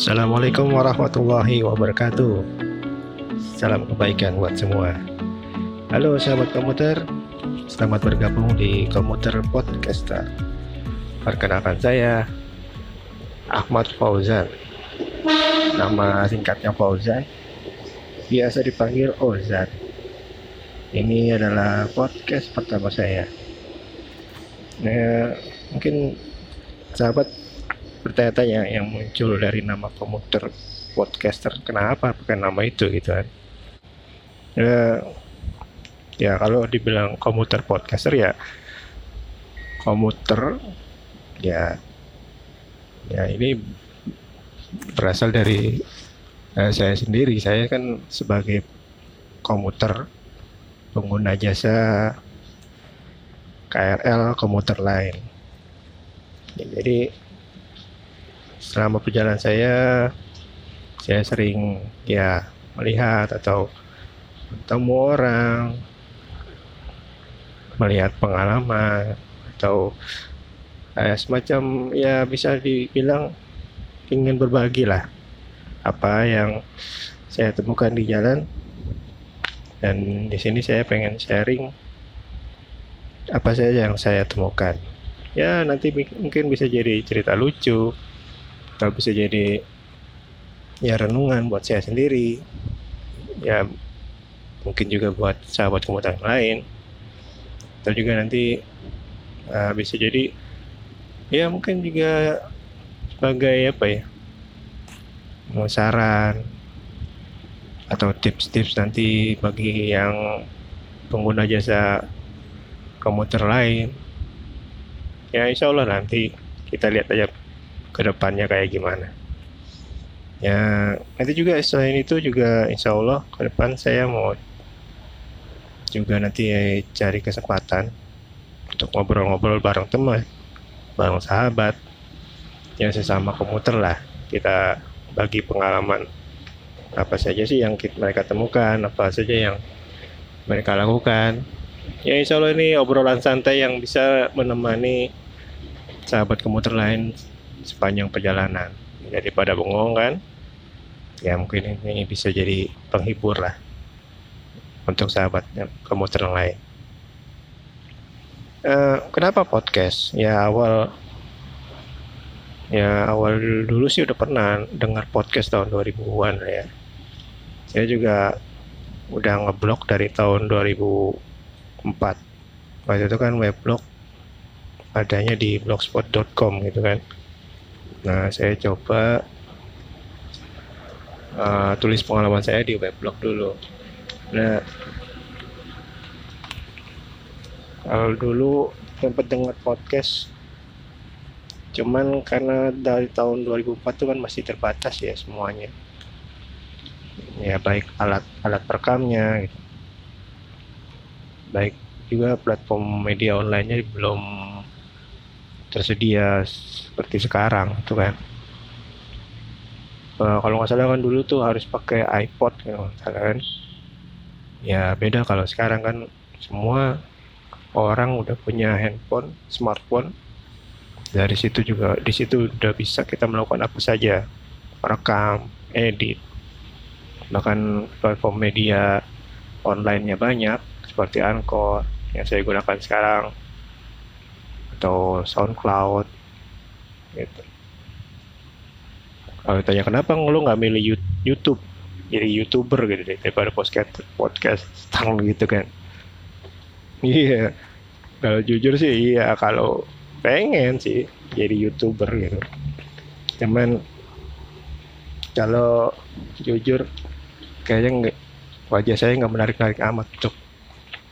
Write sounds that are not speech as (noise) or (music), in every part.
Assalamualaikum warahmatullahi wabarakatuh. Salam kebaikan buat semua. Halo sahabat komuter, selamat bergabung di Komuter Podcaster. Perkenalkan saya Ahmad Fauzan. Nama singkatnya Fauzan, biasa dipanggil Ozan. Ini adalah podcast pertama saya. Nah, mungkin sahabat bertanya-tanya yang muncul dari nama komuter podcaster kenapa pakai nama itu? Gitu kan. Ya, ya kalau dibilang komuter podcaster ya komuter ya ya ini berasal dari eh, saya sendiri. Saya kan sebagai komuter pengguna jasa KRL komuter lain. Ya, jadi selama perjalanan saya saya sering ya melihat atau bertemu orang melihat pengalaman atau eh, semacam ya bisa dibilang ingin berbagi lah apa yang saya temukan di jalan. Dan di sini saya pengen sharing apa saja yang saya temukan. Ya nanti mungkin bisa jadi cerita lucu atau bisa jadi ya renungan buat saya sendiri. Ya mungkin juga buat sahabat komuter lain. Atau juga nanti uh, bisa jadi ya mungkin juga sebagai apa ya mau saran atau tips-tips nanti bagi yang pengguna jasa komuter lain. Ya insya Allah nanti kita lihat aja ke depannya kayak gimana. Ya nanti juga selain itu juga insya Allah ke depan saya mau juga nanti cari kesempatan untuk ngobrol-ngobrol bareng teman bareng sahabat yang sesama komuter lah. Kita bagi pengalaman apa saja sih yang kita, mereka temukan apa saja yang mereka lakukan. Ya insya Allah ini obrolan santai yang bisa menemani sahabat komuter lain sepanjang perjalanan. Daripada bengong kan? Ya mungkin ini bisa jadi penghibur lah untuk sahabat komuter yang lain. Uh, kenapa podcast? Ya awal ya awal dulu sih udah pernah dengar podcast tahun 2000-an ya. Saya juga udah ngeblok dari tahun 2004 waktu itu kan weblog adanya di blogspot.com gitu kan Nah, saya coba uh, tulis pengalaman saya di weblog dulu. Nah, kalau dulu sempat dengar podcast, cuman karena dari tahun 2004 itu kan masih terbatas ya semuanya. Ya baik alat alat perekamnya, gitu. baik juga platform media online-nya belum tersedia seperti sekarang tuh kan. Uh, kalau nggak salah kan dulu tuh harus pakai iPod salah kan. Ya beda kalau sekarang kan semua orang udah punya handphone smartphone. Dari situ juga di situ udah bisa kita melakukan apa saja. Rekam edit. Bahkan platform media online-nya banyak seperti Anchor yang saya gunakan sekarang atau SoundCloud gitu. Kalau ditanya kenapa lo nggak milih YouTube? Jadi youtuber gitu deh daripada podcast podcast tang gitu kan. Iya. Kalau jujur sih iya. Kalau pengen sih jadi youtuber gitu. Cuman kalau jujur kayaknya nggak wajah saya nggak menarik menarik amat untuk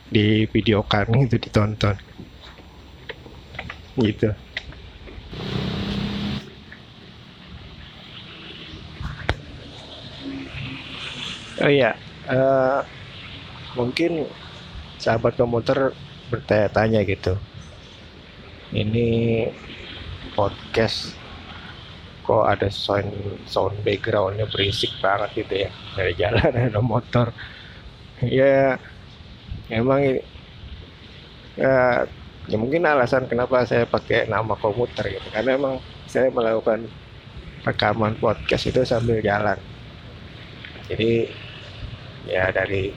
di videokan itu ditonton gitu. Oh iya. Uh, mungkin sahabat komuter bertanya-tanya gitu. Ini podcast kok ada sound sound backgroundnya berisik banget gitu ya? Dari jalan (laughs) ada motor. Ya emang ya ya mungkin alasan kenapa saya pakai nama komuter gitu. Karena emang saya melakukan rekaman podcast itu sambil jalan. Jadi ya dari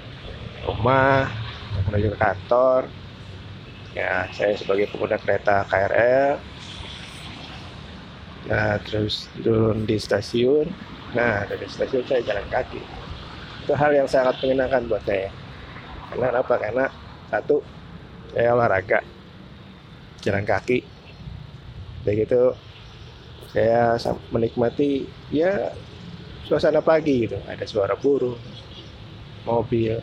rumah menuju ke kantor ya saya sebagai pengguna kereta KRL nah terus turun di stasiun. Nah dari stasiun saya jalan kaki. Itu hal yang sangat menyenangkan buat saya. Karena apa? Karena satu saya olahraga jalan kaki. Begitu saya menikmati ya suasana pagi gitu. Ada suara burung mobil.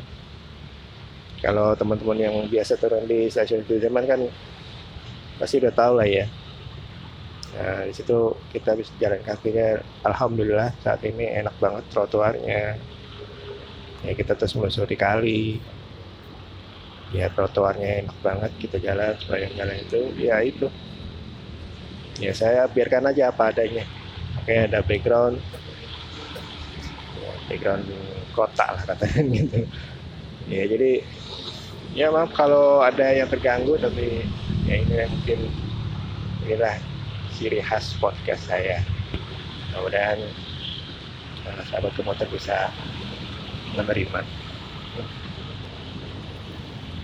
Kalau teman-teman yang biasa turun di stasiun zaman kan pasti udah tahu lah ya. Nah di situ kita bisa jalan kakinya alhamdulillah saat ini enak banget trotoarnya. Ya kita terus melusuri kali ya trotoarnya enak banget kita jalan sepanjang jalan itu ya itu. Ya saya biarkan aja apa adanya. Oke ada background. Background kota lah katanya (laughs) gitu. Ya jadi ya maaf kalau ada yang terganggu tapi ya ini mungkin inilah ciri khas podcast saya. Mudah-mudahan uh, sahabat komuter bisa menerima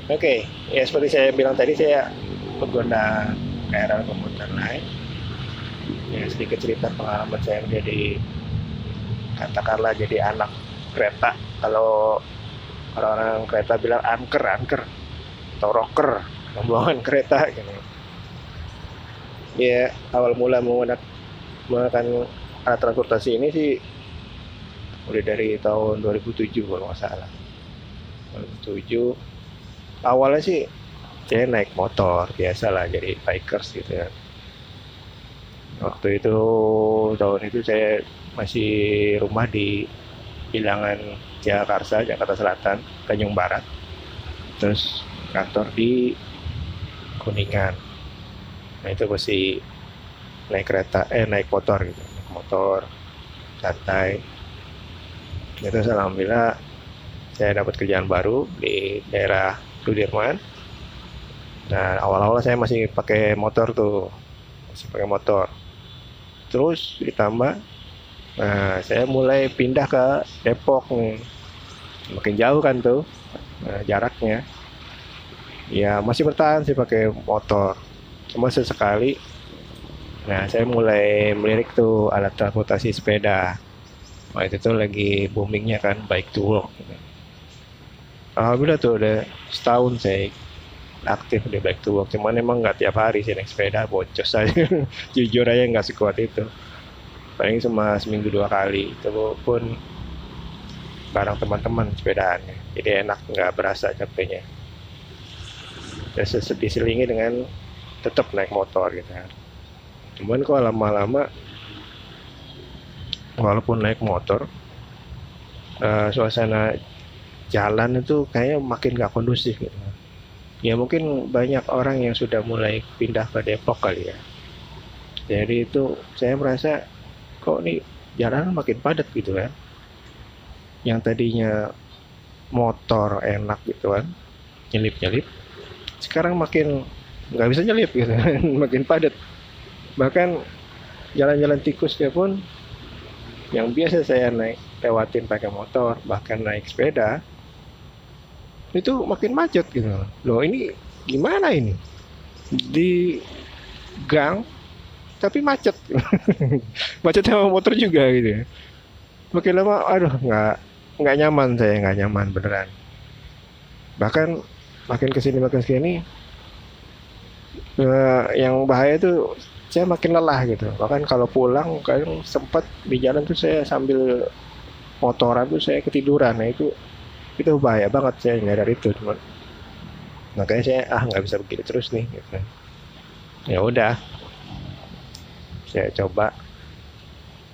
oke okay. ya seperti saya bilang tadi saya pengguna KRL komuter lain. Ya sedikit cerita pengalaman saya menjadi katakanlah jadi anak kereta. Kalau orang-orang kereta bilang anker anker atau rocker pembuangan (laughs) kereta gitu. Ya awal mula menggunakan, menggunakan alat transportasi ini sih udah dari tahun 2007 kalau nggak salah. 2007 awalnya sih saya naik motor biasa lah jadi bikers gitu ya waktu itu tahun itu saya masih rumah di bilangan Jakarta, Jakarta Selatan, Tanjung Barat. Terus kantor di Kuningan. Nah itu masih naik kereta, eh naik motor gitu, naik motor santai. Itu alhamdulillah saya dapat kerjaan baru di daerah Sudirman. Nah awal-awal saya masih pakai motor tuh, masih pakai motor. Terus ditambah Nah, saya mulai pindah ke Depok nih. Makin jauh kan tuh nah, jaraknya. Ya masih bertahan sih pakai motor. Cuma sesekali. Nah, saya mulai melirik tuh alat transportasi sepeda. Wah itu lagi boomingnya kan bike to. Alhamdulillah tuh udah setahun saya aktif di bike to work. Cuman emang nggak tiap hari sih naik sepeda, bocos aja. (laughs) Jujur aja nggak sekuat itu paling cuma seminggu dua kali itu pun bareng teman-teman sepedaannya jadi enak nggak berasa capeknya dan diselingi dengan tetap naik motor gitu kan cuman kok lama-lama walaupun naik motor uh, suasana jalan itu kayaknya makin gak kondusif gitu. Ya mungkin banyak orang yang sudah mulai pindah ke Depok kali ya. Jadi itu saya merasa kok nih jalan makin padat gitu kan. Yang tadinya motor enak gitu kan nyelip nyelip sekarang makin nggak bisa nyelip gitu kan (laughs) makin padat. Bahkan jalan-jalan tikusnya pun yang biasa saya naik lewatin pakai motor bahkan naik sepeda itu makin macet gitu. Loh ini gimana ini? Di gang tapi macet. (laughs) Macet sama motor juga gitu ya. Makin lama aduh nggak nggak nyaman saya nggak nyaman beneran. Bahkan makin ke sini makin ke sini uh, yang bahaya itu saya makin lelah gitu. Bahkan kalau pulang kadang sempat di jalan tuh saya sambil motoran tuh saya ketiduran. Nah itu itu bahaya banget saya nyadar itu cuman makanya saya ah nggak bisa begini terus nih gitu ya udah saya coba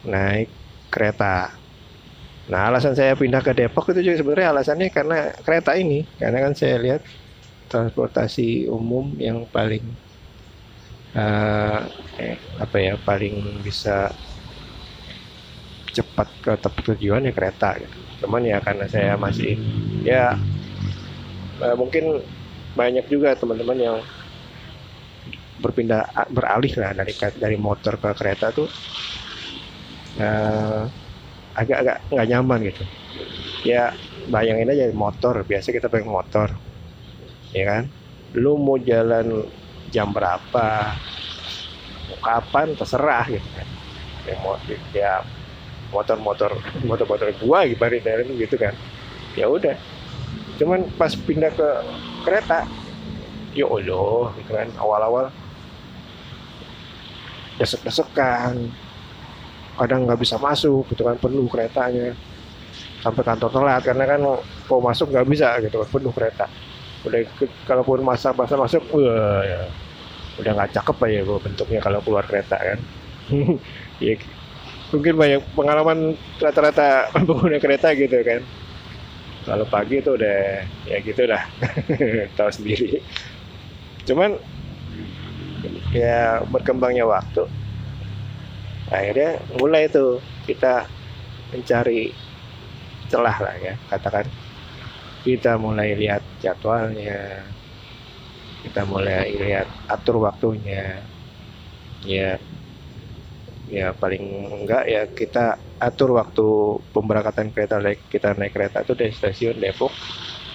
naik kereta. Nah, alasan saya pindah ke Depok itu juga sebenarnya alasannya karena kereta ini, karena kan saya lihat transportasi umum yang paling uh, eh, apa ya, paling bisa cepat ke tempat tujuan ya kereta gitu. Cuman ya karena saya masih ya uh, mungkin banyak juga teman-teman yang berpindah beralih lah dari dari motor ke kereta tuh uh, agak-agak nggak nyaman gitu. Ya bayangin aja motor biasa kita pakai motor ya kan? Lu mau jalan jam berapa? Kapan? Terserah gitu kan. Ya, ya motor-motor motor-motor gua ibaratnya gitu kan. Ya udah. Cuman pas pindah ke kereta ya Allah gitu kan awal-awal desek-desekan. Kadang nggak bisa masuk gitu kan penuh keretanya. Sampai kantor telat karena kan mau masuk nggak bisa gitu kan penuh kereta. Udah kalaupun masa masa masuk ya, udah nggak cakep aja gue bentuknya kalau keluar kereta kan. (laughs) Ya mungkin banyak pengalaman rata-rata (laughs) pengguna kereta gitu kan. Kalau pagi itu udah ya gitu lah. (laughs) Tahu sendiri. Cuman ya berkembangnya waktu. Akhirnya mulai tuh kita mencari celah lah ya katakan. Kita mulai lihat jadwalnya. Kita mulai lihat atur waktunya. Ya ya paling enggak ya kita atur waktu pemberangkatan kereta naik kita naik kereta itu dari stasiun Depok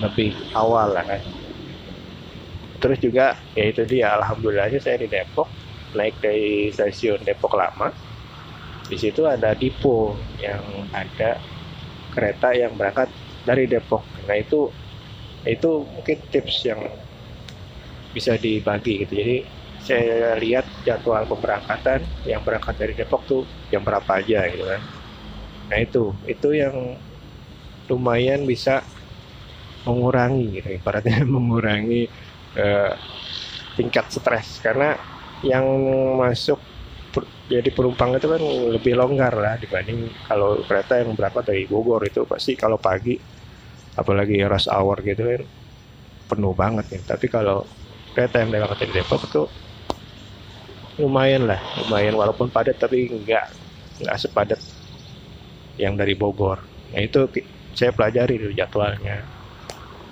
lebih awal lah kan terus juga ya itu dia alhamdulillahnya saya di Depok naik dari stasiun Depok lama di situ ada Dipo yang ada kereta yang berangkat dari Depok. Nah itu itu mungkin tips yang bisa dibagi gitu. Jadi saya lihat jadwal pemberangkatan yang berangkat dari Depok tuh jam berapa aja gitu kan. Nah itu itu yang lumayan bisa mengurangi gitu ibaratnya (laughs) mengurangi uh, tingkat stres. Karena yang masuk jadi penumpang itu kan lebih longgar lah dibanding kalau kereta yang berangkat dari Bogor itu. Pasti kalau pagi apalagi rush hour gitu kan penuh banget nih tapi kalau kereta yang berangkat dari Depok itu lumayan lah lumayan. Walaupun padat tapi enggak enggak sepadat yang dari Bogor. Nah itu saya pelajari di jadwalnya.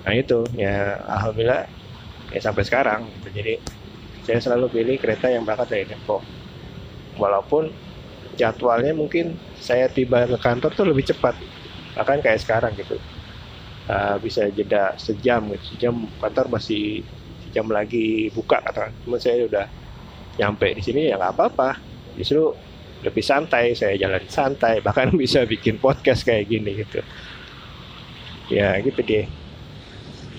Nah itu ya alhamdulillah ya sampai sekarang gitu. jadi saya selalu pilih kereta yang berangkat dari Depok. Walaupun jadwalnya mungkin saya tiba ke kantor tuh lebih cepat. Bahkan kayak sekarang gitu. Uh, bisa jeda sejam gitu. Sejam kantor masih sejam lagi buka katakan. Cuma saya udah nyampe di sini ya nggak apa-apa justru lebih santai saya jalan santai bahkan (laughs) bisa bikin podcast kayak gini gitu ya gitu deh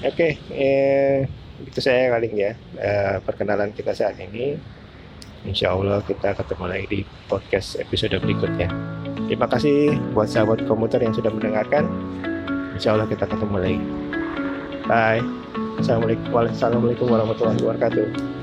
oke eh, itu saya kali ya uh, perkenalan kita saat ini Insya Allah kita ketemu lagi di podcast episode berikutnya. Terima kasih buat sahabat komuter yang sudah mendengarkan. Insya Allah kita ketemu lagi. Bye. Assalamualaikum warahmatullahi wabarakatuh.